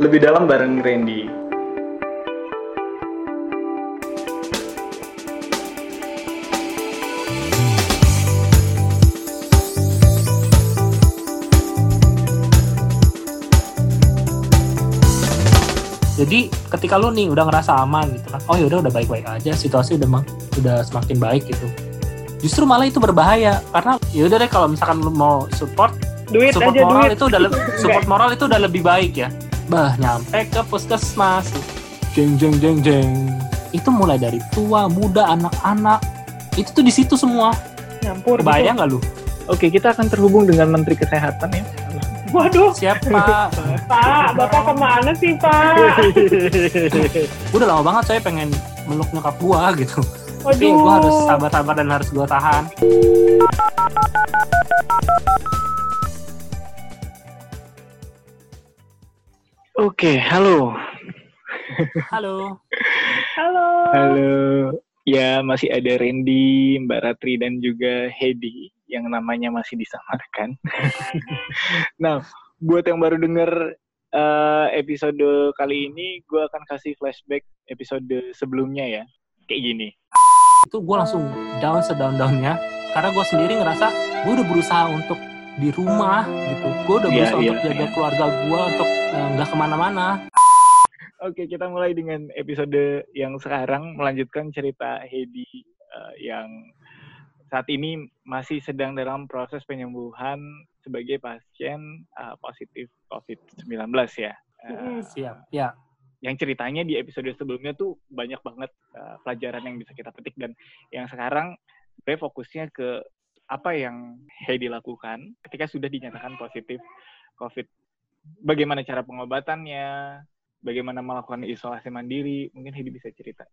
Lebih dalam bareng Randy. Jadi ketika lu nih udah ngerasa aman gitu kan, oh ya udah udah baik-baik aja, situasi udah mak- udah semakin baik gitu. Justru malah itu berbahaya karena ya udah deh kalau misalkan lu mau support, Duit support aja moral duit. itu udah le- support moral itu udah lebih baik ya. Bah nyampe ke puskesmas, jeng jeng jeng jeng. Itu mulai dari tua, muda, anak-anak, itu tuh di situ semua. Nyampur. Kebayang nggak lu? Oke, kita akan terhubung dengan Menteri Kesehatan ya. Waduh, Siapa? Pak, Bapak ke mana sih, Pak? Udah lama banget saya pengen meluk nyokap gua gitu. Tapi Waduh. gue harus sabar-sabar dan harus gue tahan. Oke, halo. Halo. Halo. Halo. Ya, masih ada Randy, Mbak Ratri, dan juga Hedi yang namanya masih disamarkan. nah, buat yang baru denger eh, episode kali ini, gue akan kasih flashback episode sebelumnya ya. Kayak gini. Itu gue langsung down sedown-downnya. Karena gue sendiri ngerasa gue udah berusaha untuk di rumah gitu. Gue udah Iya, berusaha iya, untuk jaga iya. keluarga gue untuk eh, nggak ke mana-mana. Oke, kita mulai dengan episode yang sekarang melanjutkan cerita Hedi eh, yang saat ini masih sedang dalam proses penyembuhan sebagai pasien eh, positif COVID-19 ya. Mm-mm. Siap. Ya. yang ceritanya di episode sebelumnya tuh banyak banget eh, pelajaran yang bisa kita petik dan yang sekarang sebenarnya fokusnya ke apa yang Heidi lakukan ketika sudah dinyatakan positif COVID. Bagaimana cara pengobatannya, bagaimana melakukan isolasi mandiri, mungkin Heidi bisa cerita.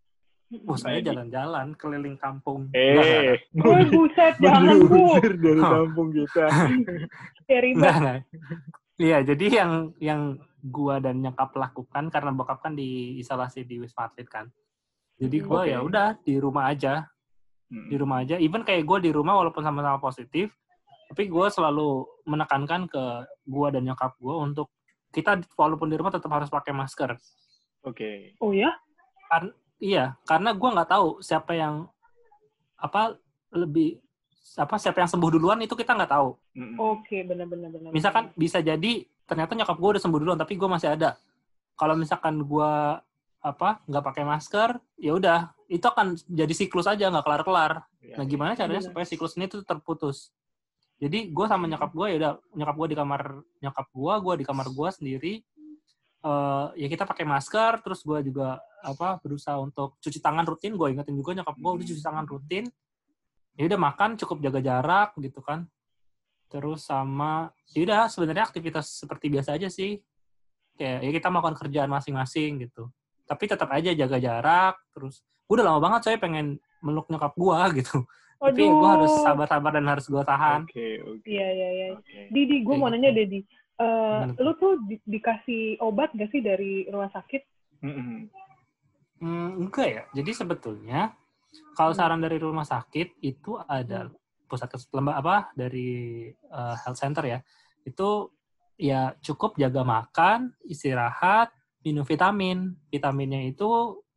Oh, saya Baik. jalan-jalan keliling kampung. Eh, Woi, buset, jangan, Bu. dari kampung kita. Enggak. Iya, jadi yang yang gua dan nyokap lakukan karena bokap kan diisolasi di Wisma Atlet kan. Jadi gua Oke. ya udah di rumah aja. Hmm. di rumah aja. Even kayak gue di rumah walaupun sama-sama positif, tapi gue selalu menekankan ke gue dan nyokap gue untuk kita walaupun di rumah tetap harus pakai masker. Oke. Oh ya? Iya, karena gue nggak tahu siapa yang apa lebih apa siapa yang sembuh duluan itu kita nggak tahu. Oke, benar-benar benar. Misalkan bisa jadi ternyata nyokap gue udah sembuh duluan tapi gue masih ada. Kalau misalkan gue apa nggak pakai masker, ya udah itu akan jadi siklus aja nggak kelar-kelar. Ya. Nah, gimana caranya Benar. supaya siklus ini tuh terputus? Jadi gue sama nyokap gue ya udah nyokap gue di kamar nyokap gue, gue di kamar gue sendiri. Eh ya kita pakai masker, terus gue juga apa berusaha untuk cuci tangan rutin. Gue ingetin juga nyokap gue udah cuci tangan rutin. Ya udah makan cukup jaga jarak gitu kan. Terus sama ya udah sebenarnya aktivitas seperti biasa aja sih. Kayak ya kita melakukan kerjaan masing-masing gitu. Tapi tetap aja jaga jarak. Terus gue udah lama banget saya pengen meluk nyokap gue gitu. Tapi Waduh. gue harus sabar-sabar dan harus gue tahan. Oke, oke. Iya, iya, iya. Oke. Didi, gue Kayak mau gitu. nanya Dedi. Eh, Gimana tuh? lu tuh di- dikasih obat gak sih dari rumah sakit? Mm-mm. Hmm, enggak ya. Jadi sebetulnya kalau Hmm. saran dari rumah sakit itu ada pusat kes- lemba apa dari eh, health center ya. Itu ya cukup jaga makan, istirahat, minum vitamin. Vitaminnya itu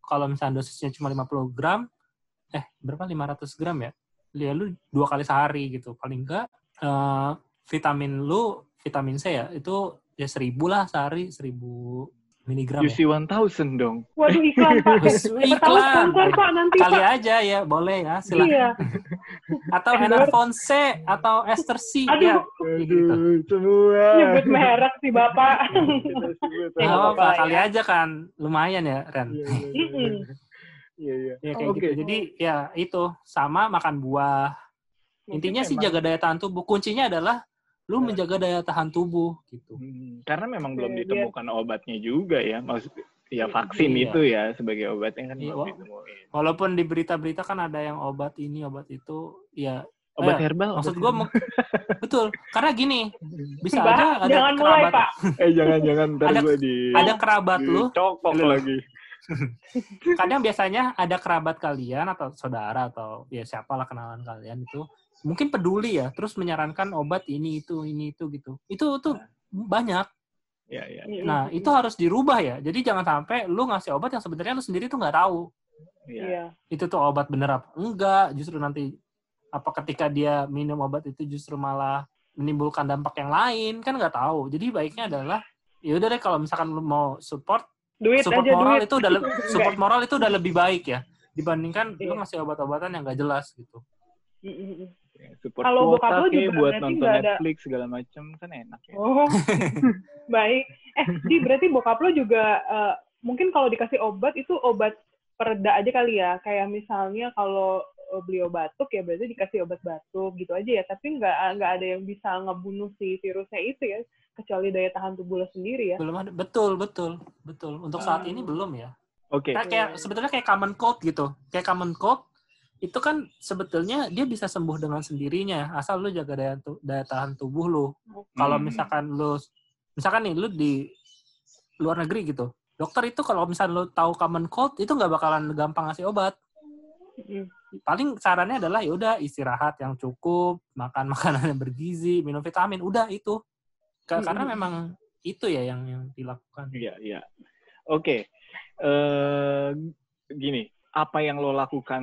kalau misalnya dosisnya cuma 50 gram, eh berapa 500 gram ya? Ya lu dua kali sehari gitu. Paling enggak eh, vitamin lu vitamin C ya itu ya seribu lah sehari seribu miligram ya. UC 1000 dong. Waduh, iklan, Pak. Iklan. sponsor, Pak, nanti, kali Pak. aja ya boleh ya silakan Iya. atau C atau Esther C Aduh. ya kayak gitu Aduh, semua. Nyebut merek sih, Bapak. Sebut. Ya, apa-apa kali aja kan lumayan ya Ren Iya, iya, iya. Iya, iya. ya kayak Oke. gitu jadi ya itu sama makan buah Mungkin intinya sih memang- jaga daya tahan tubuh kuncinya adalah lu Nah. menjaga daya tahan tubuh gitu Hmm, Karena memang belum Oke, ditemukan obatnya juga ya. Maksud ya vaksin Iya. itu ya sebagai obatnya kan Iya, belum ditemuin. walaupun di berita-berita kan ada yang obat ini obat itu ya Obat Eh, herbal. maksud obat gue herbal. betul karena gini bisa Mbak, aja ada jangan mulai, kerabat Pak. eh jangan jangan ntar ada- gue di ada kerabat lu cokok Lu. lagi. Kadang biasanya ada kerabat kalian atau saudara atau ya siapalah kenalan kalian itu mungkin peduli ya terus menyarankan obat ini itu ini itu gitu itu tuh banyak Ya, ya. Mm-mm. Nah, itu harus dirubah ya. Jadi jangan sampai lu ngasih obat yang sebenarnya lu sendiri tuh nggak tahu. ya. Iya. Itu tuh obat bener apa enggak. Justru nanti apa ketika dia minum obat itu justru malah menimbulkan dampak yang lain kan nggak tahu. Jadi baiknya adalah ya udah deh kalau misalkan lu mau support Duit support aja moral duit. itu udah support moral itu udah lebih baik ya dibandingkan lu Iya. ngasih obat-obatan yang nggak jelas gitu. Ya, Support Kalau kuota bokap lu juga buat nonton ada- Netflix segala macam kan enak ya. Oh, baik. Eh, Di, berarti bokap lo juga eh, mungkin kalau dikasih obat itu obat pereda aja kali ya. Kayak misalnya kalau eh, beliau batuk ya berarti dikasih obat batuk gitu aja ya. Tapi nggak nggak ada yang bisa ngebunuh si virusnya itu ya, kecuali daya tahan tubuh lo sendiri ya. Belum ada betul betul betul. Untuk saat ini Hmm. belum ya. Oke. Kayak, kayak sebetulnya kayak common cold gitu. Kayak common cold itu kan sebetulnya dia bisa sembuh dengan sendirinya asal lu jaga daya, tu- daya tahan tubuh lu. Kalau Hmm. misalkan lu misalkan nih lu di luar negeri gitu. Dokter itu kalau misalnya lu tahu common cold itu nggak bakalan gampang ngasih obat. Mm. Paling sarannya adalah ya udah istirahat yang cukup, makan makanan yang bergizi, minum vitamin, udah itu. Ka- Karena Mm-mm. memang itu ya yang yang dilakukan. Iya, iya. Oke. Eh gini, apa yang lo lakukan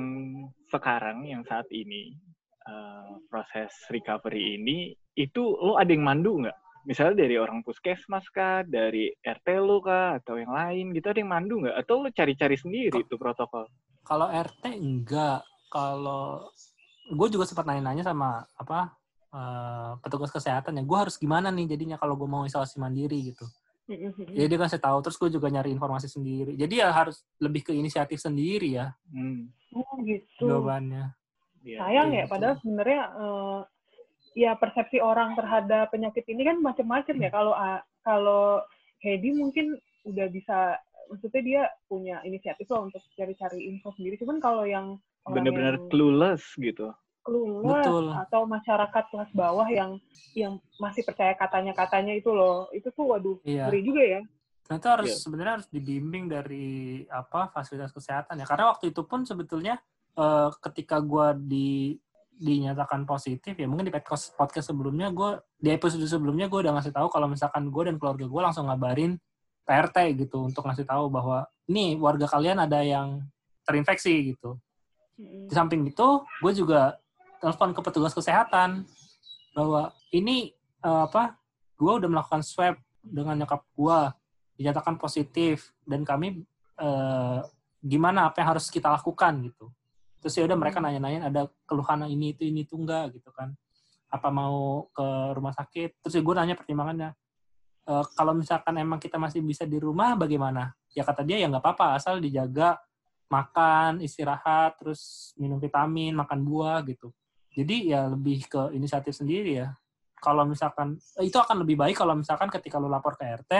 sekarang yang saat ini eh, proses recovery ini itu lo ada yang mandu nggak? Misalnya dari orang puskesmas kah, dari RT lo kah, atau yang lain gitu ada yang mandu nggak? Atau lo cari-cari sendiri itu protokol? Kalau RT enggak. Kalau gue juga sempat nanya-nanya sama apa eh, petugas kesehatan ya, gue harus gimana nih jadinya kalau gue mau isolasi mandiri gitu. Jadi dia kasih tahu, terus gue juga nyari informasi sendiri. Jadi ya harus lebih ke inisiatif sendiri ya Hmm. Oh gitu. jawabannya. Iya. Sayang ya, gitu. padahal sebenarnya eh, ya persepsi orang terhadap penyakit ini kan macam-macam ya. Kalau ah, kalau Hedi mungkin udah bisa, maksudnya dia punya inisiatif lah untuk cari-cari info sendiri. Cuman kalau yang Bener-bener clueless gitu. Clueless Betul. atau masyarakat kelas bawah yang yang masih percaya katanya-katanya itu loh, itu tuh waduh Iya. ngeri juga ya. Nah, itu harus Iya. sebenarnya harus dibimbing dari apa fasilitas kesehatan ya. Karena waktu itu pun sebetulnya eh, ketika gue di dinyatakan positif ya mungkin di podcast podcast sebelumnya gue di episode sebelumnya gue udah ngasih tahu kalau misalkan gue dan keluarga gue langsung ngabarin PRT gitu untuk ngasih tahu bahwa nih warga kalian ada yang terinfeksi gitu. Di samping itu gue juga telepon ke petugas kesehatan bahwa ini eh, apa gue udah melakukan swab dengan nyokap gue dinyatakan positif dan kami eh, gimana apa yang harus kita lakukan gitu. Terus ya udah mereka nanya-nanya ada keluhan ini itu ini itu enggak gitu kan. Apa mau ke rumah sakit? Terus ya gue nanya pertimbangannya "Eh, kalau misalkan emang kita masih bisa di rumah bagaimana? Ya kata dia ya nggak apa-apa asal dijaga makan istirahat terus minum vitamin makan buah gitu jadi ya lebih ke inisiatif sendiri ya kalau misalkan eh, itu akan lebih baik kalau misalkan ketika lu lapor ke RT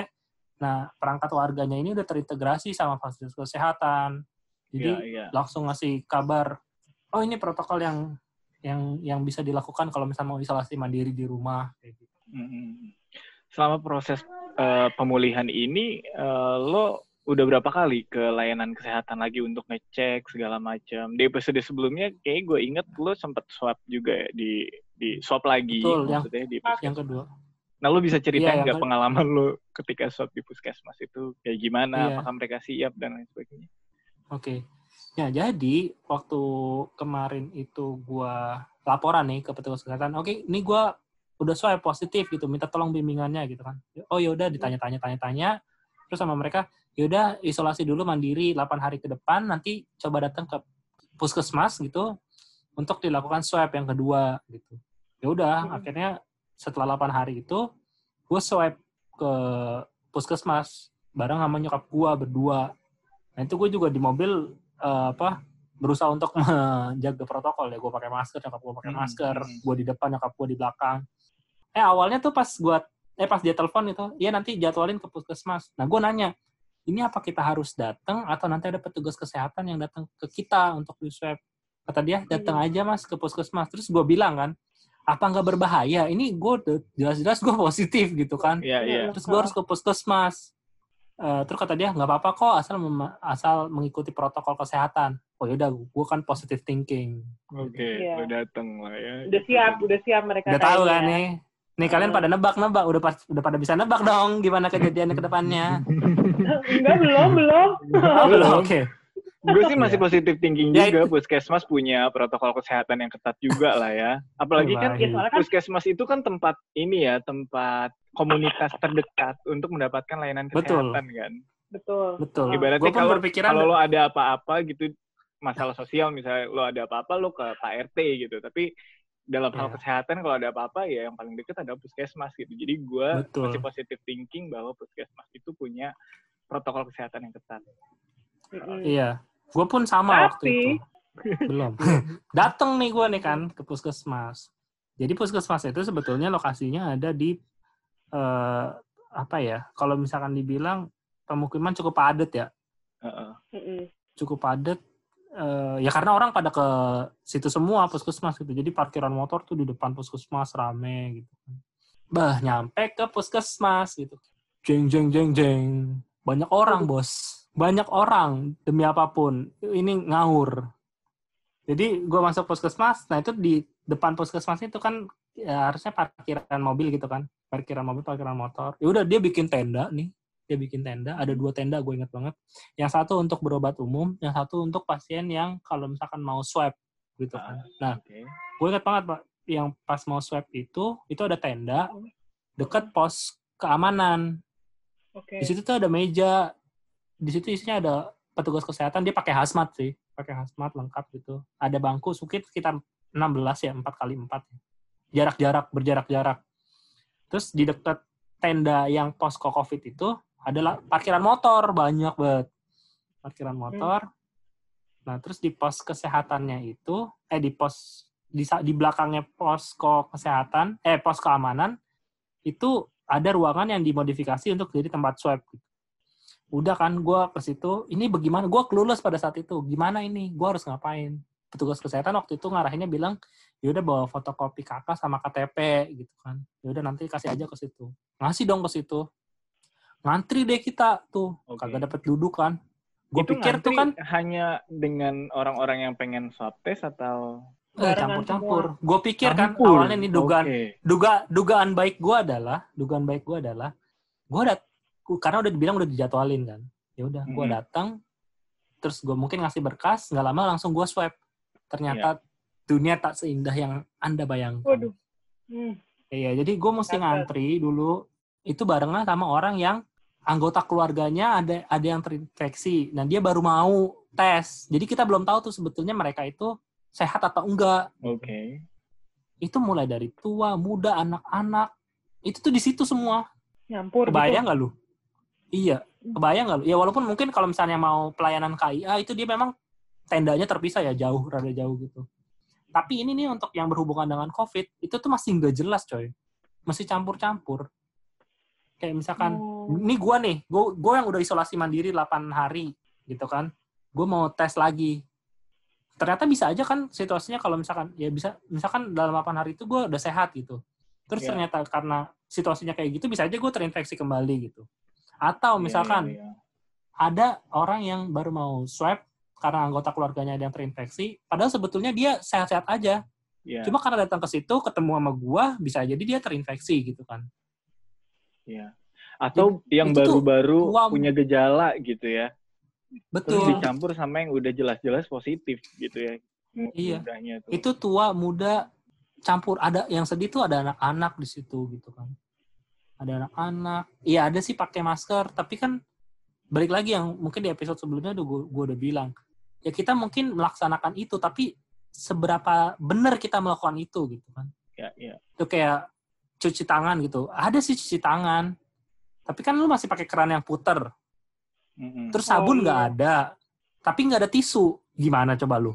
nah perangkat warganya ini udah terintegrasi sama fasilitas kesehatan jadi Iya, iya. langsung ngasih kabar oh ini protokol yang yang yang bisa dilakukan kalau misalnya mau isolasi mandiri di rumah kayak gitu. Mm-mm. Selama proses eh, pemulihan ini, eh, lo udah berapa kali ke layanan kesehatan lagi untuk ngecek segala macam? Di episode sebelumnya, kayak gue inget lo sempet swab juga ya di di swab lagi, Betul, yang- maksudnya di yang kedua Nah, lo bisa ceritain Iya, yang nggak pengalaman lo ketika swab di puskesmas itu kayak gimana? Iya. Apakah mereka siap dan lain sebagainya? Oke. Ya, jadi waktu kemarin itu gua laporan nih ke petugas kesehatan. Oke, ini gua udah swab positif gitu, minta tolong bimbingannya gitu kan. Oh yaudah ditanya-tanya tanya-tanya terus sama mereka, yaudah isolasi dulu mandiri 8 hari ke depan nanti coba datang ke puskesmas gitu untuk dilakukan swab yang kedua gitu. Ya udah, Hmm. akhirnya setelah 8 hari itu gue swab ke puskesmas bareng sama nyokap gua berdua. Nah itu gue juga di mobil eh, apa berusaha untuk menjaga protokol ya. Gue pakai masker, nyokap gue pakai Hmm, masker, hmm. gue di depan, nyokap gue di belakang. Eh awalnya tuh pas gue eh pas dia telepon itu, iya nanti jadwalin ke puskesmas. Nah gue nanya, ini apa kita harus datang atau nanti ada petugas kesehatan yang datang ke kita untuk di swab? Kata dia datang aja mas ke puskesmas. Terus gue bilang kan, apa nggak berbahaya? Ini gue udah- jelas-jelas gue positif gitu kan Iya, iya. terus gue harus ke puskesmas Eh, terus kata dia nggak apa-apa kok asal mem- asal mengikuti protokol kesehatan oh yaudah gue kan positive thinking Oke, Iya. lo dateng lah ya. Udah siap, udah siap mereka udah tahu kan ya. Nih kalian pada nebak-nebak, udah pas, udah pada bisa nebak dong gimana kejadiannya ke depannya. Enggak, belum, belum. Oh, belum, oke. Gue sih masih Iya. positif thinking Ya, juga. Puskesmas punya protokol kesehatan yang ketat juga lah ya. Apalagi kan Ya, soalnya kan puskesmas itu kan tempat ini ya, tempat komunitas terdekat untuk mendapatkan layanan Betul. kesehatan kan. betul. Betul. Ibaratnya kalau berpikiran kalau lo ada apa-apa gitu, masalah sosial misalnya lo ada apa-apa lo ke Pak RT gitu. Tapi dalam hal Iya. kesehatan kalau ada apa-apa ya yang paling dekat ada puskesmas gitu. Jadi gue masih positif thinking bahwa puskesmas itu punya protokol kesehatan yang ketat. Iya. Gue pun sama waktu Tapi- itu. Belum. Dateng nih gue nih kan ke puskesmas. Jadi puskesmas itu sebetulnya lokasinya ada di eh, apa ya? Kalau misalkan dibilang pemukiman cukup padat ya, Heeh. Mm-mm. cukup padat. Eh, ya karena orang pada ke situ semua puskesmas gitu. Jadi parkiran motor tuh di depan puskesmas rame gitu. Bah nyampe ke puskesmas gitu. Jeng jeng jeng jeng. Banyak orang bos. Banyak orang demi apa pun. Ini ngawur. Jadi gue masuk puskesmas. Nah itu di depan puskesmas itu kan ya harusnya parkiran mobil gitu kan. Parkiran mobil, parkiran motor. Ya udah dia bikin tenda nih. Dia bikin tenda. Ada dua tenda gue inget banget. Yang satu untuk berobat umum, yang satu untuk pasien yang kalau misalkan mau swab gitu kan. Nah, Oke. gue ingat banget pak, yang pas mau swab itu, itu ada tenda dekat pos keamanan. Oke. Di situ tuh ada meja, di situ isinya ada petugas kesehatan, dia pakai hazmat sih, pakai hazmat lengkap gitu. Ada bangku sukit sekitar 16 ya, 4 kali 4 Jarak-jarak, berjarak-jarak. Terus di dekat tenda yang posko COVID itu adalah parkiran motor banyak banget. Parkiran motor. Nah, terus di pos kesehatannya itu eh di pos di di belakangnya posko kesehatan, eh pos keamanan itu ada ruangan yang dimodifikasi untuk jadi tempat swab. gitu. Udah kan, gue ke situ. Ini bagaimana? Gue clueless pada saat itu. Gimana ini? Gue harus ngapain? Petugas kesehatan waktu itu ngarahinnya bilang, yaudah bawa fotokopi kakak sama KTP gitu kan. Yaudah nanti kasih aja ke situ. Ngasih dong ke situ. Ngantri deh kita tuh. Oke. Kagak dapet duduk kan. Gue pikir tuh kan hanya dengan orang-orang yang pengen swab test atau eh, campur-campur. Gue pikir kan Campur. awalnya nih dugaan Oke. duga dugaan baik gue adalah dugaan baik gue adalah gue udah karena udah dibilang udah dijadwalin kan ya udah gue Mhm. datang terus gue mungkin ngasih berkas nggak lama langsung gue swab ternyata dunia tak seindah yang anda bayangkan Waduh. Hmm. iya jadi gue mesti Dapat. ngantri dulu itu barengan sama orang yang anggota keluarganya ada ada yang terinfeksi nah dia baru mau tes jadi kita belum tahu tuh sebetulnya mereka itu sehat atau enggak Oke. itu mulai dari tua, muda, anak-anak. Itu tuh di situ semua. Nyampur Kebayang gitu. nggak lu? Iya, kebayang nggak lu? Ya walaupun mungkin kalau misalnya mau pelayanan KIA itu dia memang tendanya terpisah ya jauh, rada jauh gitu. Tapi ini nih untuk yang berhubungan dengan COVID itu tuh masih nggak jelas coy, masih campur-campur. Kayak misalkan, Oh. Ini gua nih, gua, gua yang udah isolasi mandiri 8 hari gitu kan, gue mau tes lagi. Ternyata bisa aja kan situasinya kalau misalkan ya bisa misalkan dalam 8 hari itu gue udah sehat gitu. Terus Iya. ternyata karena situasinya kayak gitu bisa aja gue terinfeksi kembali gitu. Atau Iya, misalkan iya, iya. ada orang yang baru mau swab karena anggota keluarganya ada yang terinfeksi, padahal sebetulnya dia sehat-sehat aja. Iya, Cuma karena datang ke situ ketemu sama gua, bisa jadi dia terinfeksi gitu kan. iya. Atau yang itu tuh baru-baru tua- punya gejala gitu ya. Terus Betul. dicampur sama yang udah jelas-jelas positif gitu ya. Iya. Mudahnya tuh. Itu tua, muda, campur. Ada yang sedih tuh ada anak-anak di situ gitu kan. Ada anak-anak. Iya ada sih pakai masker, tapi kan balik lagi yang mungkin di episode sebelumnya udah gue, udah bilang. Ya kita mungkin melaksanakan itu, tapi seberapa benar kita melakukan itu gitu kan. Ya, ya. itu kayak cuci tangan gitu. Ada sih cuci tangan. Tapi kan lu masih pakai keran yang puter. Terus Oh, sabun nggak iya. ada. Tapi nggak ada tisu. Gimana coba lu?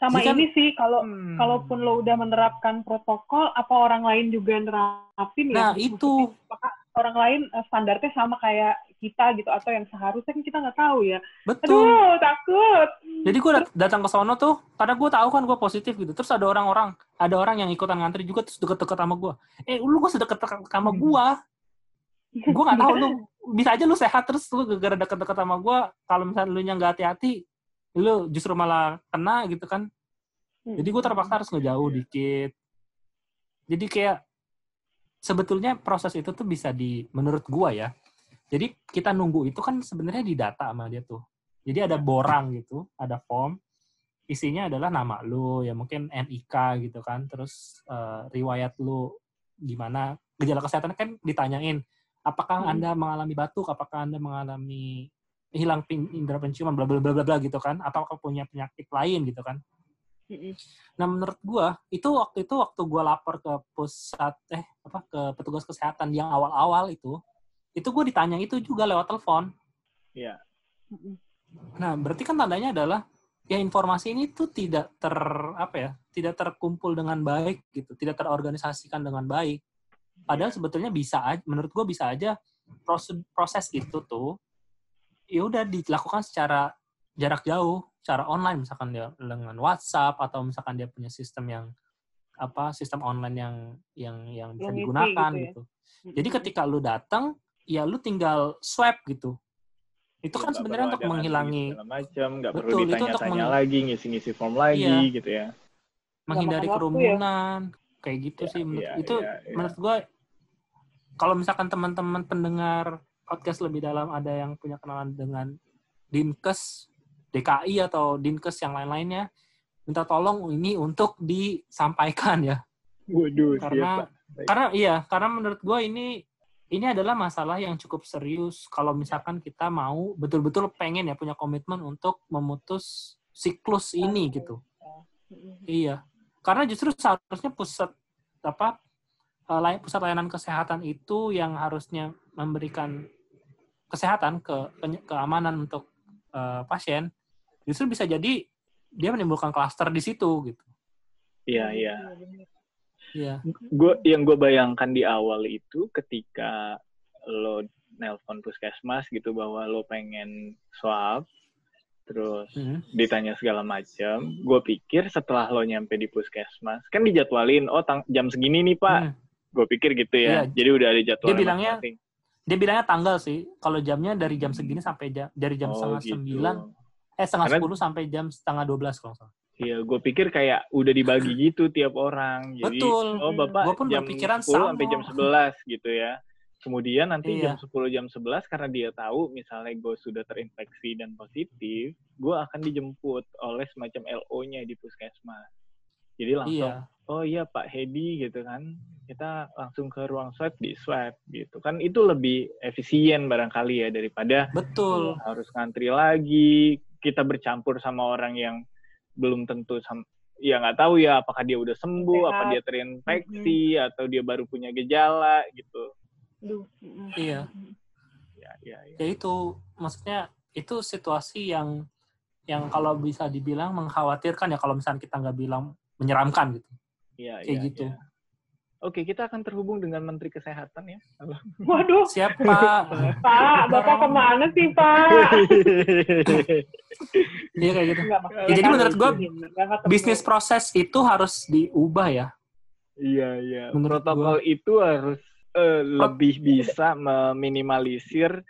Sama Jadi kan- ini sih kalau Hmm. kalaupun lo udah menerapkan protokol, apa orang lain juga nerapin ya? Nah, Maksudnya, itu. apakah orang lain eh, standarnya sama kayak kita gitu atau yang seharusnya kan kita nggak tahu ya. Betul. Aduh, takut. Jadi gue datang ke sono tuh, karena gue tahu kan gue positif gitu. Terus ada orang-orang, ada orang yang ikutan ngantri juga terus deket-deket sama gue. Eh, lu kok sedekat sama gue? Gue nggak tahu lu. Bisa aja lu sehat terus lu gara deket-deket sama gue. Kalau misalnya lu nya nggak hati-hati, lu justru malah kena gitu kan. Jadi gue terpaksa harus ngejauh Iya. dikit. jadi kayak sebetulnya proses itu tuh bisa di menurut gua ya. Jadi kita nunggu itu kan sebenarnya di data sama dia tuh. Jadi ada borang gitu, ada form. Isinya adalah nama lu, ya mungkin NIK gitu kan. Terus uh, riwayat lu gimana. Gejala kesehatan kan ditanyain, apakah Hmm. Anda mengalami batuk, apakah Anda mengalami hilang indera penciuman, bla bla bla bla bla gitu kan. Apakah punya penyakit lain gitu kan. Mm-mm. Nah menurut gua itu waktu itu waktu gua lapor ke pusat eh apa ke petugas kesehatan yang awal-awal itu itu gue ditanya itu juga lewat telepon. Iya. Nah berarti kan tandanya adalah ya informasi ini tuh tidak ter apa ya tidak terkumpul dengan baik gitu, tidak terorganisasikan dengan baik. Padahal sebetulnya bisa aja, menurut gua bisa aja proses proses itu tuh ya udah dilakukan secara jarak jauh, secara online misalkan dia dengan WhatsApp atau misalkan dia punya sistem yang apa sistem online yang yang yang bisa Yang digunakan gitu ya. gitu. Jadi ketika lu datang, ya lu tinggal swab gitu. Itu Ya, kan sebenarnya untuk menghilangi, macam, nggak perlu Betul, itu untuk ditanya-tanya meng- lagi, ngisi-ngisi form lagi Iya. gitu ya. menghindari makan waktu ya. Kayak gitu Iya, sih. Menurut, iya, itu iya, iya. menurut gue, kalau misalkan teman-teman pendengar podcast lebih dalam ada yang punya kenalan dengan Dinkes, DKI atau Dinkes yang lain-lainnya, minta tolong ini untuk disampaikan ya. Waduh, karena siap, Pak. karena iya karena menurut gue ini ini adalah masalah yang cukup serius kalau misalkan kita mau betul-betul pengen ya punya komitmen untuk memutus siklus ini gitu Mm-mm. iya karena justru seharusnya pusat apa eh, lay- pusat layanan kesehatan itu yang harusnya memberikan kesehatan ke ke- keamanan untuk eh, pasien justru bisa jadi dia menimbulkan klaster di situ gitu Iya, iya. bener. iya Gue yang gue bayangkan di awal itu ketika lo nelpon puskesmas gitu bahwa lo pengen swab, terus Mhm. ditanya segala macam. Gue pikir setelah lo nyampe di puskesmas, kan dijadwalin, oh tang- jam segini nih pak. Hmm. Gue pikir gitu ya. Iya. Jadi udah ada jadwal Dia bilangnya dia bilangnya tanggal sih. Kalau jamnya dari jam segini sampai jam dari jam setengah sembilan, eh setengah sepuluh sampai jam setengah dua belas kalau salah. Iya, gue pikir kayak udah dibagi gitu tiap orang. Jadi, Betul. oh bapak Gua pun jam berpikiran 10 sampai sama. jam 11 gitu ya. Kemudian nanti Iya. jam 10 jam 11 karena dia tahu misalnya gue sudah terinfeksi dan positif, gue akan dijemput oleh semacam LO-nya di puskesmas. Jadi langsung, Iya, oh iya Pak Hedi gitu kan, kita langsung ke ruang swab di swab gitu kan. Itu lebih efisien barangkali ya daripada betul. harus ngantri lagi, kita bercampur sama orang yang belum tentu sam ya nggak tahu ya apakah dia udah sembuh, Sehat. apa dia terinfeksi atau dia baru punya gejala gitu. Duh. Iya. Ya, ya, ya. Ya itu maksudnya itu situasi yang yang kalau bisa dibilang mengkhawatirkan ya kalau misalnya kita nggak bilang menyeramkan gitu. Iya, Kayak iya, gitu. iya. Oke, kita akan terhubung dengan Menteri Kesehatan ya. Waduh, Siapa? Pak, Bapak ke mana sih, Pak? Iya kayak gitu. Enggak, Ya, jadi menurut gua, ketemu. Bisnis proses itu harus diubah ya. Iya, iya. Menurut Protokol itu harus eh, lebih bisa meminimalisir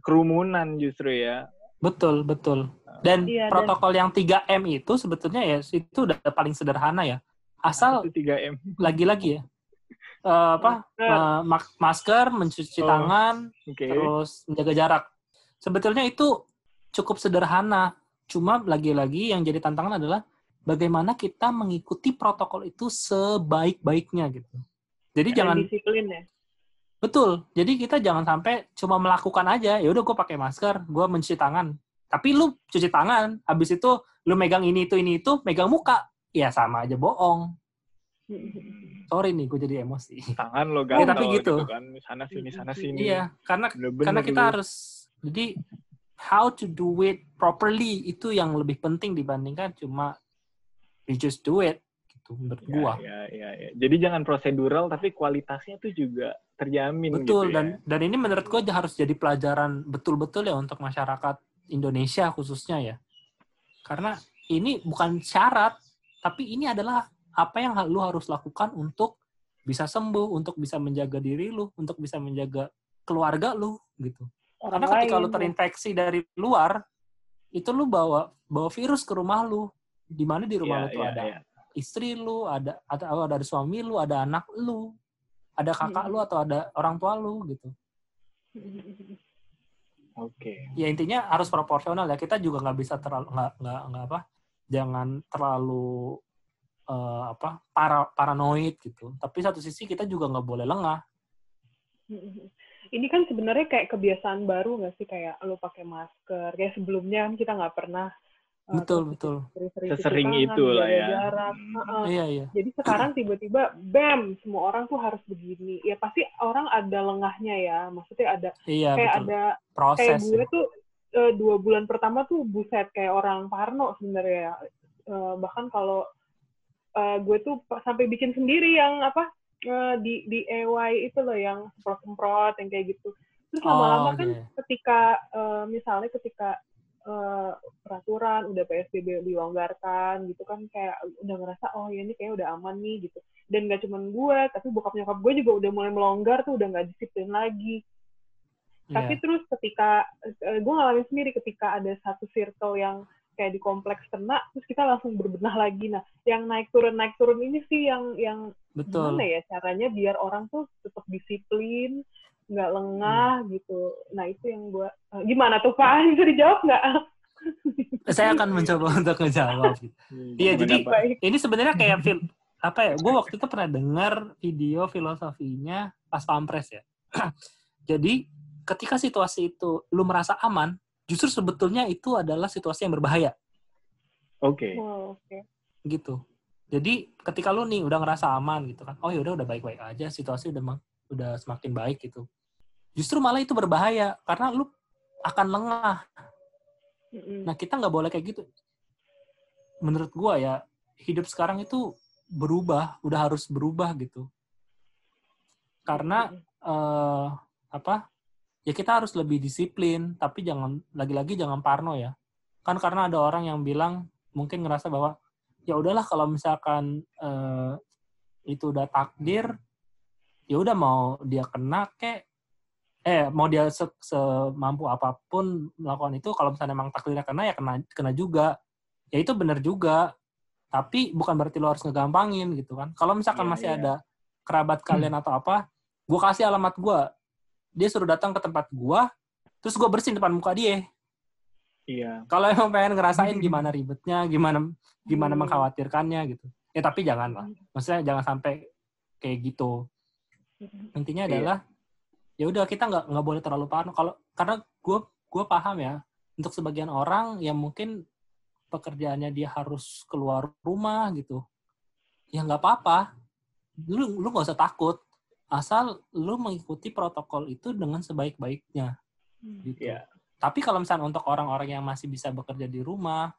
kerumunan justru ya. Betul, betul. Dan Iya, dan- protokol yang 3M itu sebetulnya ya itu udah paling sederhana ya. Asal Itu 3M. lagi-lagi ya. eh, apa? Masker. eh, mak- masker, mencuci Oh. tangan, Oke. terus menjaga jarak. Sebetulnya itu cukup sederhana. Cuma lagi-lagi yang jadi tantangan adalah bagaimana kita mengikuti protokol itu sebaik-baiknya gitu. Jadi Dan jangan disiplin ya. betul. Jadi kita jangan sampai cuma melakukan aja. Ya udah gue pakai masker, gue mencuci tangan. Tapi lu cuci tangan, habis itu lu megang ini itu ini itu, megang muka, ya sama aja bohong. Sorry nih, gue jadi emosi. Tangan lo Ya, gatal tapi gitu. kan. Sana sini, sana sini. Iya, karena Bener-bener karena kita dulu. harus jadi how to do it properly itu yang lebih penting dibandingkan cuma you just do it gitu menurut Ya, gua. ya, ya, ya. Jadi jangan prosedural tapi kualitasnya tuh juga terjamin Betul gitu dan ya. dan ini menurut gua harus jadi pelajaran betul-betul ya untuk masyarakat Indonesia khususnya ya. Karena ini bukan syarat, tapi ini adalah apa yang lu harus lakukan untuk bisa sembuh, untuk bisa menjaga diri lu, untuk bisa menjaga keluarga lu gitu. Orang Karena ketika lain, lu ya. terinfeksi dari luar, itu lu bawa bawa virus ke rumah lu. Di mana di rumah Iya, lu tuh iya, ada iya. Istri lu, ada atau ada suami lu, ada anak lu, ada kakak lu atau ada orang tua lu gitu. Oke. Ya intinya harus proporsional ya. Kita juga nggak bisa terlalu nggak nggak nggak apa, jangan terlalu eh, apa para paranoid gitu. Tapi satu sisi kita juga nggak boleh lengah. Ini kan sebenarnya kayak kebiasaan baru nggak sih kayak lo pakai masker. Kayak sebelumnya kan kita nggak pernah uh, Betul betul. cuci Sesering tangan, itu lah ya. jarak. Heeh. Iya iya. Jadi sekarang tiba-tiba bam semua orang tuh harus begini. Ya pasti orang ada lengahnya ya. Maksudnya ada Iya kayak betul. ada kayak Proses. gue ya. tuh eh, dua bulan pertama tuh buset kayak orang Parno sebenarnya. Eh, bahkan kalau eh, gue tuh pa- sampai bikin sendiri yang apa eh, di di EY itu loh yang semprot-semprot yang kayak gitu. Terus lama-lama Oh, kan iya. ketika eh, misalnya ketika eh, peraturan udah PSBB dilonggarkan gitu kan kayak udah ngerasa oh ya ini kayak udah aman nih gitu dan gak cuman gue tapi bokap nyokap gue juga udah mulai melonggar tuh udah nggak disiplin lagi tapi Iya. terus ketika eh, gue ngalamin sendiri ketika ada satu circle yang kayak di kompleks kena terus kita langsung berbenah lagi nah yang naik turun naik turun ini sih yang yang betul. gimana ya caranya biar orang tuh tetap disiplin nggak lengah Hmm. gitu nah itu yang gue gimana tuh pak bisa dijawab nggak Saya akan mencoba untuk ngejawab. gitu. Iya, Gimana, jadi- baik Ini sebenarnya kayak fil apa ya? Gue waktu itu pernah dengar video filosofinya pas pampres ya. Jadi ketika situasi itu lu merasa aman, justru sebetulnya itu adalah situasi yang berbahaya Oke. Oh, oke gitu. Jadi ketika lu nih udah ngerasa aman gitu kan, oh ya udah udah baik-baik aja, situasi udah udah semakin baik gitu. Justru malah itu berbahaya karena lu akan lengah. Nah kita nggak boleh kayak gitu. Menurut gua ya hidup sekarang itu berubah, udah harus berubah gitu. Karena eh apa? Ya kita harus lebih disiplin, tapi jangan lagi-lagi jangan parno ya. Kan karena ada orang yang bilang mungkin ngerasa bahwa ya udahlah kalau misalkan eh, itu udah takdir, ya udah mau dia kena kek eh mau dia se- semampu apa pun melakukan itu kalau misalnya emang takdirnya kena ya kena kena juga ya itu benar juga tapi bukan berarti lo harus ngegampangin gitu kan kalau misalkan Iya, masih iya. ada kerabat kalian atau apa gue kasih alamat gue dia suruh datang ke tempat gue terus gue bersihin depan muka dia Iya. kalau emang pengen ngerasain gimana ribetnya gimana gimana Hmm. mengkhawatirkannya gitu ya tapi jangan lah maksudnya jangan sampai kayak gitu. Intinya Iya. adalah ya udah kita nggak nggak boleh terlalu parno. Kalau karena gue gue paham ya untuk sebagian orang yang mungkin pekerjaannya dia harus keluar rumah gitu. Ya nggak apa-apa. Lu lu nggak usah takut. Asal lu mengikuti protokol itu dengan sebaik-baiknya. Gitu. Iya. tapi kalau misalnya untuk orang-orang yang masih bisa bekerja di rumah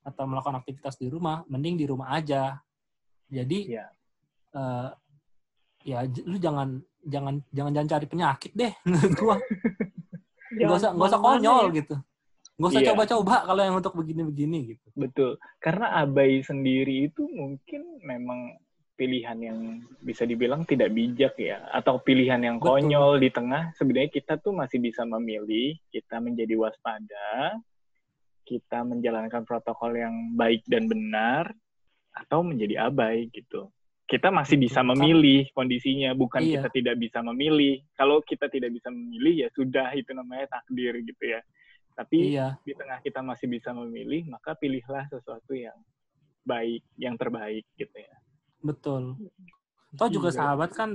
atau melakukan aktivitas di rumah mending di rumah aja. Jadi Iya. eh, ya lu jangan jangan jangan jangan cari penyakit deh menurut gua nggak usah nggak usah konyol ya. gitu nggak usah Iya. coba-coba kalau yang untuk begini-begini gitu Betul. Karena abai sendiri itu mungkin memang pilihan yang bisa dibilang tidak bijak ya atau pilihan yang Betul. konyol di tengah sebenarnya kita tuh masih bisa memilih kita menjadi waspada kita menjalankan protokol yang baik dan benar atau menjadi abai gitu kita masih bisa Betul. memilih kondisinya bukan Iya. kita tidak bisa memilih kalau kita tidak bisa memilih ya sudah itu namanya takdir gitu ya tapi iya di tengah kita masih bisa memilih, maka pilihlah sesuatu yang baik, yang terbaik gitu ya. betul toh juga Iya. sahabat kan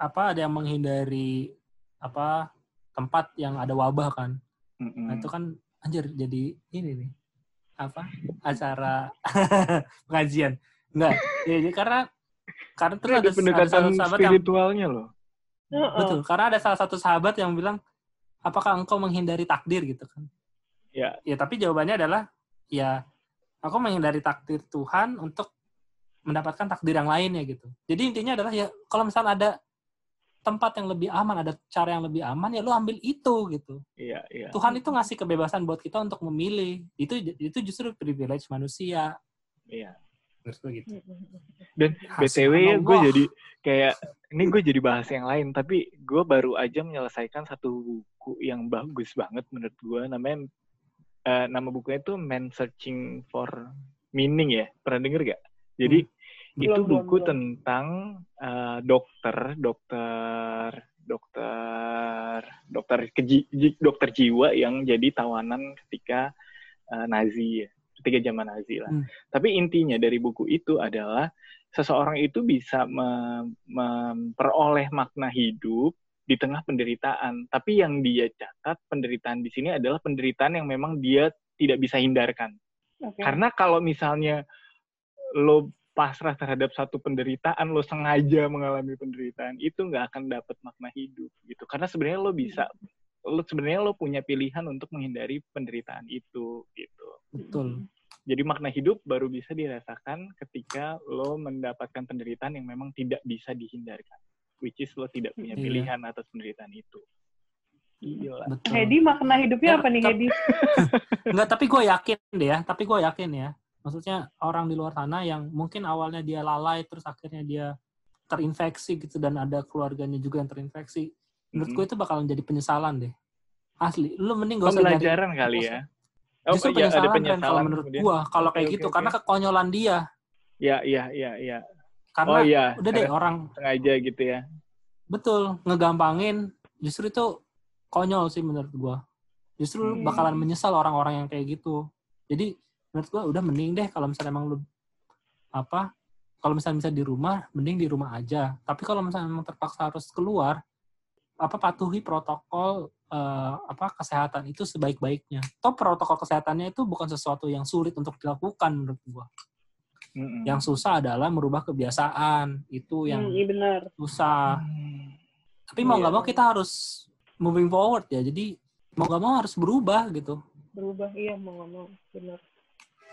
apa ada yang menghindari apa tempat yang ada wabah kan Mm-mm. nah itu kan anjir jadi ini nih apa acara pengajian enggak ya, jadi karena karena terus Ini ada, ada pendekatan sahabat yang spiritualnya loh. Heeh. Betul, karena ada salah satu sahabat yang bilang, apakah engkau menghindari takdir gitu kan? Ya. Ya, tapi jawabannya adalah, ya, aku menghindari takdir Tuhan untuk mendapatkan takdir yang lainnya gitu. Jadi intinya adalah ya, kalau misalnya ada tempat yang lebih aman, ada cara yang lebih aman, ya lu ambil itu gitu. Iya, iya. Tuhan itu ngasih kebebasan buat kita untuk memilih. Itu itu justru privilege manusia. Iya. Menurut gue gitu. Dan BTW ya gue jadi kayak ini gue jadi bahas yang lain, tapi gue baru aja menyelesaikan satu buku yang bagus banget menurut gue namanya eh, nama bukunya itu Man Searching for Meaning ya. Pernah denger gak? Jadi itu Belum, buku belum. tentang eh, dokter, dokter, dokter, dokter keji, ji- dokter jiwa yang jadi tawanan ketika eh, Nazi, ya, ketika zaman Nazi lah. Hmm. Tapi intinya dari buku itu adalah seseorang itu bisa me- memperoleh makna hidup di tengah penderitaan. Tapi yang dia catat penderitaan di sini adalah penderitaan yang memang dia tidak bisa hindarkan. Oke. Karena kalau misalnya lo pasrah terhadap satu penderitaan, lo sengaja mengalami penderitaan, itu nggak akan dapat makna hidup gitu. Karena sebenarnya lo bisa, lo sebenarnya lo punya pilihan untuk menghindari penderitaan itu gitu. Betul. Jadi makna hidup baru bisa dirasakan ketika lo mendapatkan penderitaan yang memang tidak bisa dihindarkan. Which is lo tidak punya Iya. pilihan atas penderitaan itu. Gila. Betul. Hedi makna hidupnya Ya, apa nih Hedi? Enggak, tapi gue yakin deh ya. Tapi gue yakin ya. Maksudnya orang di luar sana yang mungkin awalnya dia lalai, terus akhirnya dia terinfeksi gitu dan ada keluarganya juga yang terinfeksi. Menurut gue itu bakalan jadi penyesalan deh. Asli, lu mending gak usah nyari. Pembelajaran kali ya. Oh, Justru iya, ada penyesalan, Ren, kalau menurut kemudian. gua kalau kayak oke, gitu oke. karena kekonyolan dia. Ya, iya, iya, iya. Karena Oh iya, udah deh orang sengaja gitu ya. betul ngegampangin justru itu konyol sih menurut gua. Justru Hmm. bakalan menyesal orang-orang yang kayak gitu. Jadi menurut gua udah mending deh kalau misalnya emang lu apa kalau misalnya bisa di rumah mending di rumah aja. Tapi kalau misalnya memang terpaksa harus keluar apa patuhi protokol eh, apa kesehatan itu sebaik-baiknya. Toh protokol kesehatannya itu bukan sesuatu yang sulit untuk dilakukan menurut gua. Mm-mm. Yang susah adalah merubah kebiasaan. Itu yang Hmm, iya benar. susah. Hmm. Tapi mau Iya. nggak mau kita harus moving forward ya. Jadi mau nggak mau harus berubah gitu. Berubah iya mau nggak mau benar.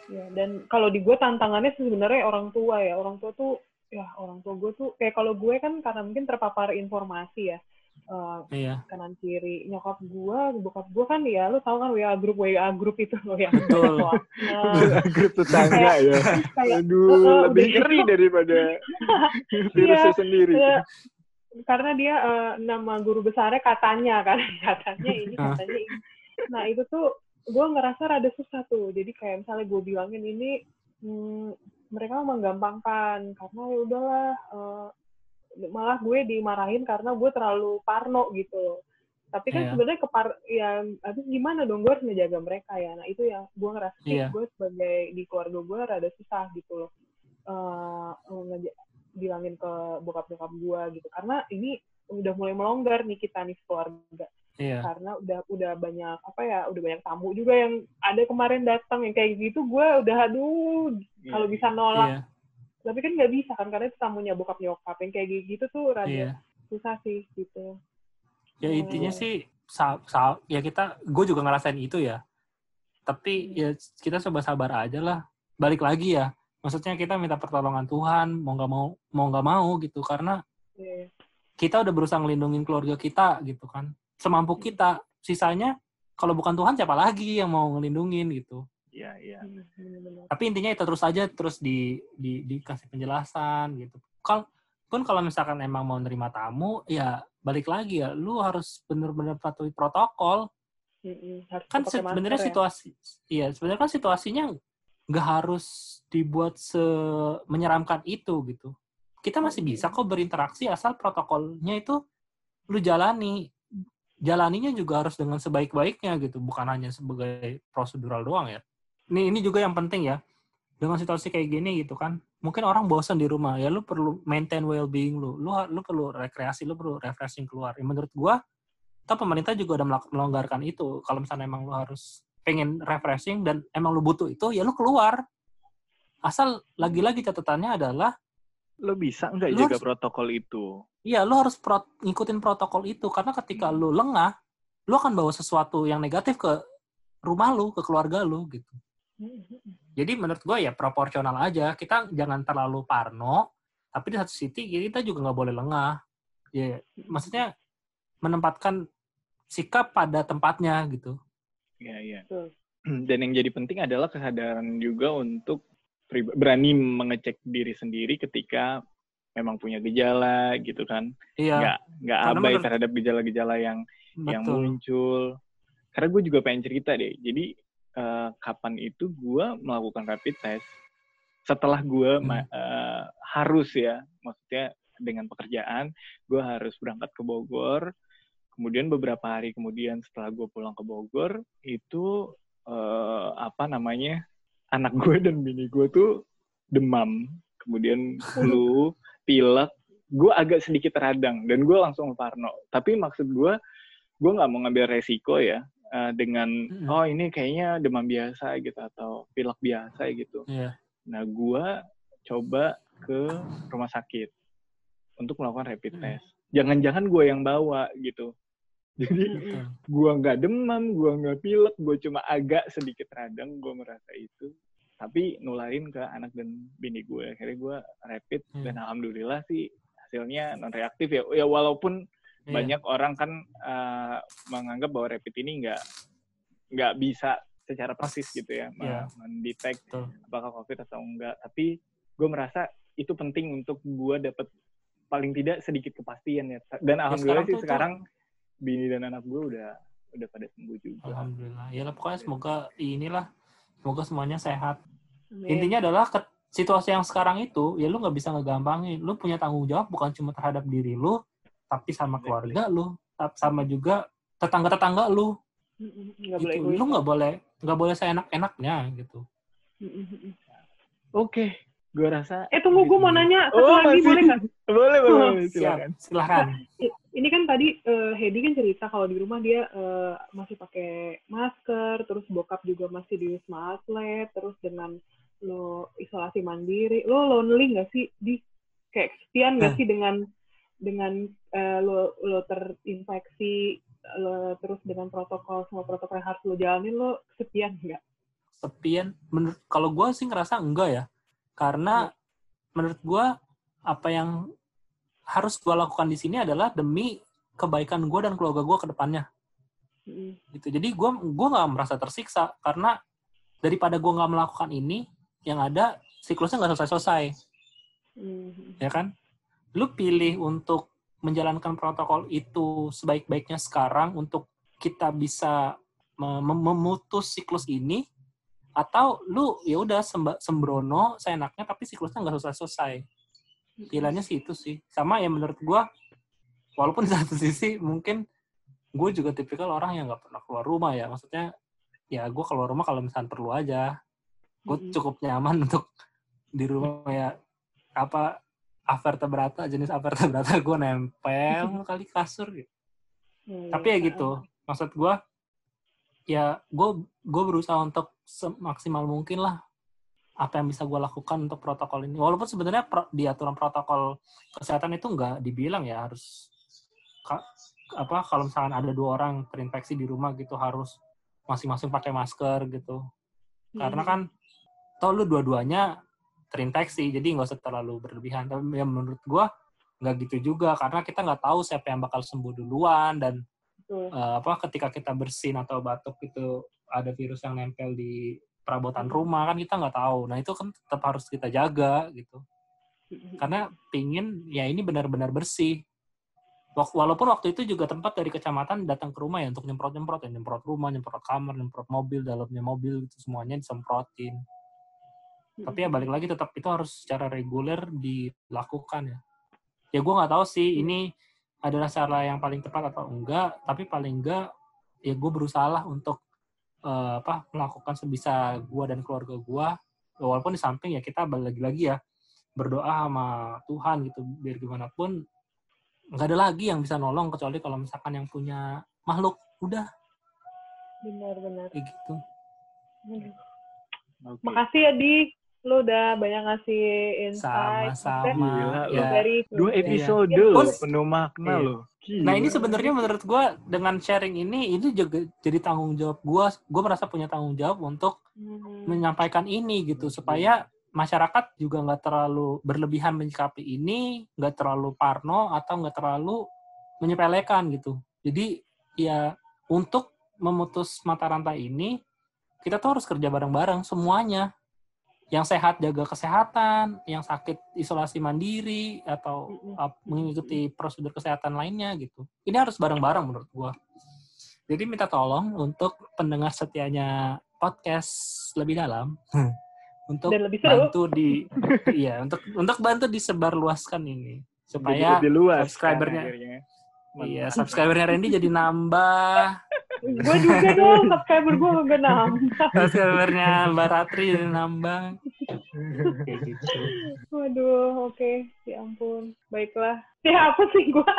Ya dan kalau di gue tantangannya sebenarnya orang tua ya. Orang tua tuh ya orang tua gue tuh kayak kalau gue kan karena mungkin terpapar informasi ya. Eh, Iya, kanan kiri nyokap gue bokap gue kan ya lu tahu kan WA grup WA grup itu loh yang Betul. Nah, grup tetangga ya. kayak Aduh, Heeh, lebih ngeri gitu. daripada virusnya sendiri. Ya, karena dia eh, nama guru besarnya katanya kan katanya ini Ah. katanya ini nah itu tuh gue ngerasa rada susah tuh jadi kayak misalnya gue bilangin ini hmm, mereka menggampangkan karena ya udahlah eh, malah gue dimarahin karena gue terlalu parno gitu loh. Tapi kan Iya. sebenarnya kepar ya habis gimana dong gue harus ngejaga mereka ya. Nah itu yang gue ngerasa sih Iya. gue sebagai di keluarga gue rada susah gitu loh Eh, ngeja- bilangin ke bokap nyokap gue gitu. Karena ini udah mulai melonggar nih kita nih keluarga. Iya. karena udah udah banyak apa ya udah banyak tamu juga yang ada kemarin datang yang kayak gitu. Gue udah aduh kalau bisa nolak Iya, tapi kan nggak bisa kan karena itu tamunya bokap nyokap yang kayak gitu tuh rada iya. susah sih gitu Ya intinya Oh. sih sa- sa- ya kita gue juga ngerasain itu ya. Tapi ya kita coba sabar aja lah. Balik lagi ya. Maksudnya kita minta pertolongan Tuhan, mau nggak mau mau nggak mau gitu karena Iya. kita udah berusaha ngelindungin keluarga kita gitu kan. Semampu kita. Sisanya kalau bukan Tuhan siapa lagi yang mau ngelindungin gitu. Iya, iya. Hmm, bener-bener. Tapi intinya itu terus aja terus di, di dikasih penjelasan gitu. Kalau pun kalau misalkan emang mau nerima tamu, ya balik lagi ya, lu harus bener-bener patuhi protokol. Harus Kan sebenarnya ya. situasi, iya sebenarnya kan situasinya nggak harus dibuat se menyeramkan itu gitu. Kita masih bisa kok berinteraksi asal protokolnya itu lu jalani. Jalaninya juga harus dengan sebaik-baiknya gitu, bukan hanya sebagai prosedural doang ya. Ini ini juga yang penting ya. Dengan situasi kayak gini gitu kan. Mungkin orang bosan di rumah, ya lu perlu maintain well-being lu. Lu lu perlu rekreasi, lu perlu refreshing keluar. Ya, menurut gua atau pemerintah juga udah melonggarkan itu. Kalau misalnya emang lu harus pengen refreshing dan emang lu butuh itu, ya lu keluar. Asal lagi-lagi catatannya adalah Lo bisa nggak jaga harus- protokol itu? Iya, lu harus pro- ngikutin protokol itu karena ketika lu lengah, lu akan bawa sesuatu yang negatif ke rumah lu, ke keluarga lu gitu. Jadi menurut gue ya proporsional aja. Kita jangan terlalu parno, tapi di satu sisi kita juga nggak boleh lengah. Ya, maksudnya menempatkan sikap pada tempatnya gitu. Iya, iya. Betul. Dan yang jadi penting adalah kesadaran juga untuk berani mengecek diri sendiri ketika memang punya gejala gitu kan. Iya, Nggak nggak abai menurut- terhadap gejala-gejala yang yang betul. muncul. Karena gue juga pengen cerita deh. Jadi eh, kapan itu gue melakukan rapid test. Setelah gue Hmm. uh, harus ya maksudnya dengan pekerjaan gue harus berangkat ke Bogor. Kemudian beberapa hari kemudian setelah gue pulang ke Bogor itu uh, apa namanya anak gue dan bini gue tuh demam. Kemudian flu pilek. Gue agak sedikit radang dan gue langsung parno. Tapi maksud gue gue nggak mau ngambil resiko ya uh, dengan Mm-mm. oh ini kayaknya demam biasa gitu atau pilek biasa gitu Iya. nah gue coba ke rumah sakit untuk melakukan rapid Mm. test jangan-jangan gue yang bawa gitu jadi gua nggak demam, gua nggak pilek, gua cuma agak sedikit radang, gua merasa itu. Tapi nularin ke anak dan bini gue. Akhirnya gua rapid Hmm. dan alhamdulillah sih hasilnya non reaktif ya. Ya walaupun Iya. banyak orang kan uh, menganggap bahwa rapid ini nggak nggak bisa secara persis gitu ya, Iya. mendetek apakah covid atau enggak. Tapi gue merasa itu penting untuk gua dapat paling tidak sedikit kepastian ya. Dan alhamdulillah sekarang sih tuh- sekarang bini dan anak gue udah udah pada sembuh juga. Alhamdulillah. Ya lah pokoknya semoga inilah semoga semuanya sehat. Amin. Intinya adalah ke situasi yang sekarang itu ya lu nggak bisa ngegampangin. Lu punya tanggung jawab bukan cuma terhadap diri lu, tapi sama keluarga lu, sama juga tetangga-tetangga lu. Mm-mm, nggak Gitu. boleh. Lu nggak boleh nggak boleh seenak-enaknya gitu. Mm-mm. Oke, gue rasa. Eh tunggu, gue mau gitu. nanya satu Oh, lagi masih. boleh nggak? Boleh, boleh, Oh, silakan. Siap, silahkan. Ini kan tadi eh, Hedi kan cerita kalau di rumah dia eh, masih pakai masker, terus bokap juga masih di wisma atlet, terus dengan lo isolasi mandiri, lo lonely nggak sih di kayak kesepian nggak Nah. sih dengan dengan eh, lo lo terinfeksi lo terus dengan protokol semua protokol yang harus lo jalanin lo kesepian nggak? Sepian menurut kalau gue sih ngerasa enggak ya. Karena menurut gue apa yang harus gue lakukan di sini adalah demi kebaikan gue dan keluarga gue ke depannya. Mm. gitu jadi gue gua nggak merasa tersiksa karena daripada gue nggak melakukan ini yang ada siklusnya nggak selesai selesai Mm. ya kan lu pilih untuk menjalankan protokol itu sebaik-baiknya sekarang untuk kita bisa me- mem- memutus siklus ini? Atau lu ya udah sembrono seenaknya tapi siklusnya nggak selesai selesai pilihannya sih itu sih. Sama ya menurut gue walaupun di satu sisi mungkin gue juga tipikal orang yang nggak pernah keluar rumah ya. Maksudnya ya gue keluar rumah kalau misalnya perlu aja. Gue cukup nyaman untuk di rumah ya. Apa avertebrata jenis avertebrata gue nempel kali kasur gitu. Iya, tapi ya iya. gitu maksud gue ya gue gue berusaha untuk semaksimal mungkin lah apa yang bisa gue lakukan untuk protokol ini. Walaupun sebenarnya pro- di aturan protokol kesehatan itu nggak dibilang ya harus ka- apa kalau misalkan ada dua orang terinfeksi di rumah gitu harus masing-masing pakai masker gitu. Karena kan toh lu dua-duanya terinfeksi jadi nggak usah terlalu berlebihan. Tapi ya menurut gua nggak gitu juga karena kita nggak tahu siapa yang bakal sembuh duluan dan Betul. eh, apa ketika kita bersin atau batuk itu ada virus yang nempel di perabotan rumah kan kita nggak tahu. Nah itu kan tetap harus kita jaga gitu. Karena pingin ya ini benar-benar bersih. Walaupun waktu itu juga tempat dari kecamatan datang ke rumah ya untuk nyemprot-nyemprot ya. Nyemprot rumah nyemprot kamar nyemprot mobil dalamnya mobil gitu semuanya disemprotin tapi ya balik lagi tetap itu harus secara reguler dilakukan ya. Ya gue nggak tahu sih ini adalah cara yang paling tepat atau enggak tapi paling enggak ya gue berusaha lah untuk eh, apa melakukan sebisa gue dan keluarga gue walaupun di samping ya kita balik lagi ya berdoa sama Tuhan gitu biar gimana pun nggak ada lagi yang bisa nolong kecuali kalau misalkan yang punya makhluk. Udah. Benar-benar. kayak gitu. Oke. Makasih ya Di, lu udah banyak ngasih insight. sama-sama Gila, ya Dari Dua episode Iya. loh, Terus- penuh makna Iya. loh. Gila. Nah ini sebenarnya menurut gue dengan sharing ini itu juga jadi tanggung jawab gue. Gue merasa punya tanggung jawab untuk Hmm. menyampaikan ini gitu supaya masyarakat juga nggak terlalu berlebihan menyikapi ini, nggak terlalu parno atau nggak terlalu menyepelekan gitu. Jadi ya untuk memutus mata rantai ini kita tuh harus kerja bareng-bareng semuanya. Yang sehat jaga kesehatan, yang sakit isolasi mandiri atau uh, mengikuti prosedur kesehatan lainnya gitu. Ini harus bareng-bareng menurut gua. Jadi minta tolong untuk pendengar setianya podcast lebih dalam untuk Dan lebih seru. bantu di iya untuk untuk bantu disebarluaskan ini Jadi supaya lebih luas kan subscribernya akhirnya. Iya subscribernya Randy jadi nambah gue juga dong, subscriber gue gak nambah. subscribernya Mbak Ratri jadi nambah kayak gitu Waduh, oke. Ya ampun. Baiklah. Ya apa sih gue?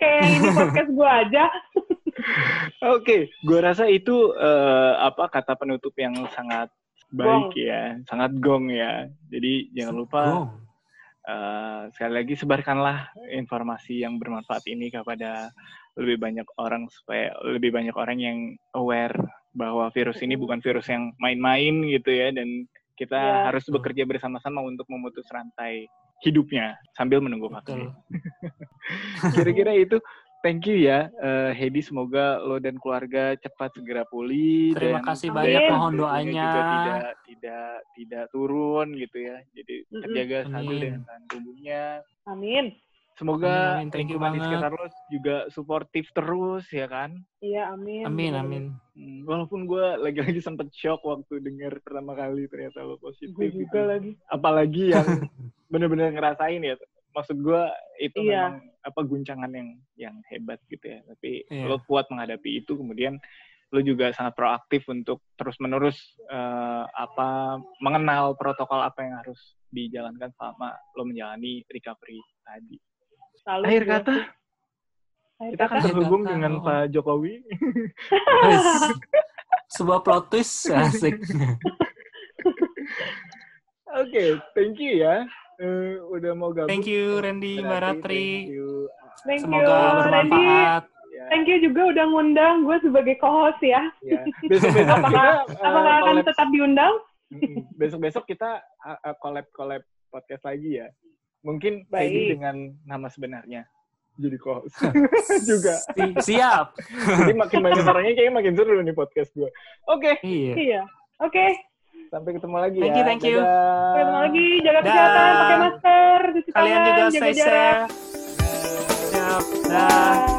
Kayak ini podcast gue aja. Oke, gue rasa itu eh, apa kata penutup yang sangat baik Gong. ya, sangat gong ya. Jadi jangan lupa Gong. Eh, sekali lagi sebarkanlah informasi yang bermanfaat ini kepada lebih banyak orang supaya lebih banyak orang yang aware bahwa virus ini bukan virus yang main-main gitu ya dan kita Ya. harus bekerja bersama-sama untuk memutus rantai hidupnya sambil menunggu vaksin. Kira-kira itu thank you ya eh, Hedi semoga lo dan keluarga cepat segera pulih Terima dan kasih banyak, mohon doanya. juga tidak tidak tidak turun gitu ya. Jadi terjaga stabil Amin. dengan tahan tubuhnya. Amin. Semoga Amin, amin. Thank you banget. sekitar lo juga suportif terus ya kan. Iya, amin. amin amin Hmm, Walaupun gue lagi-lagi sempet shock waktu dengar pertama kali ternyata lo positif. Gue gitu. juga lagi. Apalagi yang bener-bener ngerasain ya. Maksud gue itu Iya. memang apa guncangan yang yang hebat gitu ya. Tapi Iya. lo kuat menghadapi itu. Kemudian lo juga sangat proaktif untuk terus-menerus eh, apa mengenal protokol apa yang harus dijalankan selama lo menjalani recovery tadi. Selalu Akhir kata. Akhir kita akan terhubung kata, dengan oh. Pak Jokowi. Sebuah plot twist asik Oke, thank you ya. Eh, udah mau gabung. thank you Randy Mbak Ratri Thank you. Thank semoga you, Randy. bermanfaat Ya, Thank you juga udah ngundang gue sebagai co-host ya. ya. Besok-besok kita Apakah, eh, apakah akan collab- tetap diundang? Besok-besok kita uh, uh, collab-collab podcast lagi ya. Mungkin Baik. Heidi dengan nama sebenarnya. Jadi co-host juga. Si- siap Jadi makin banyak orangnya kayaknya makin seru nih podcast gue. Oke, iya Iya. Oke, sampai ketemu lagi Thank ya. you, thank you. Dadah. ketemu lagi. Jaga kesehatan, pakai masker, cuci kalian tangan, juga jaga stay jarak. safe siap dah Dah.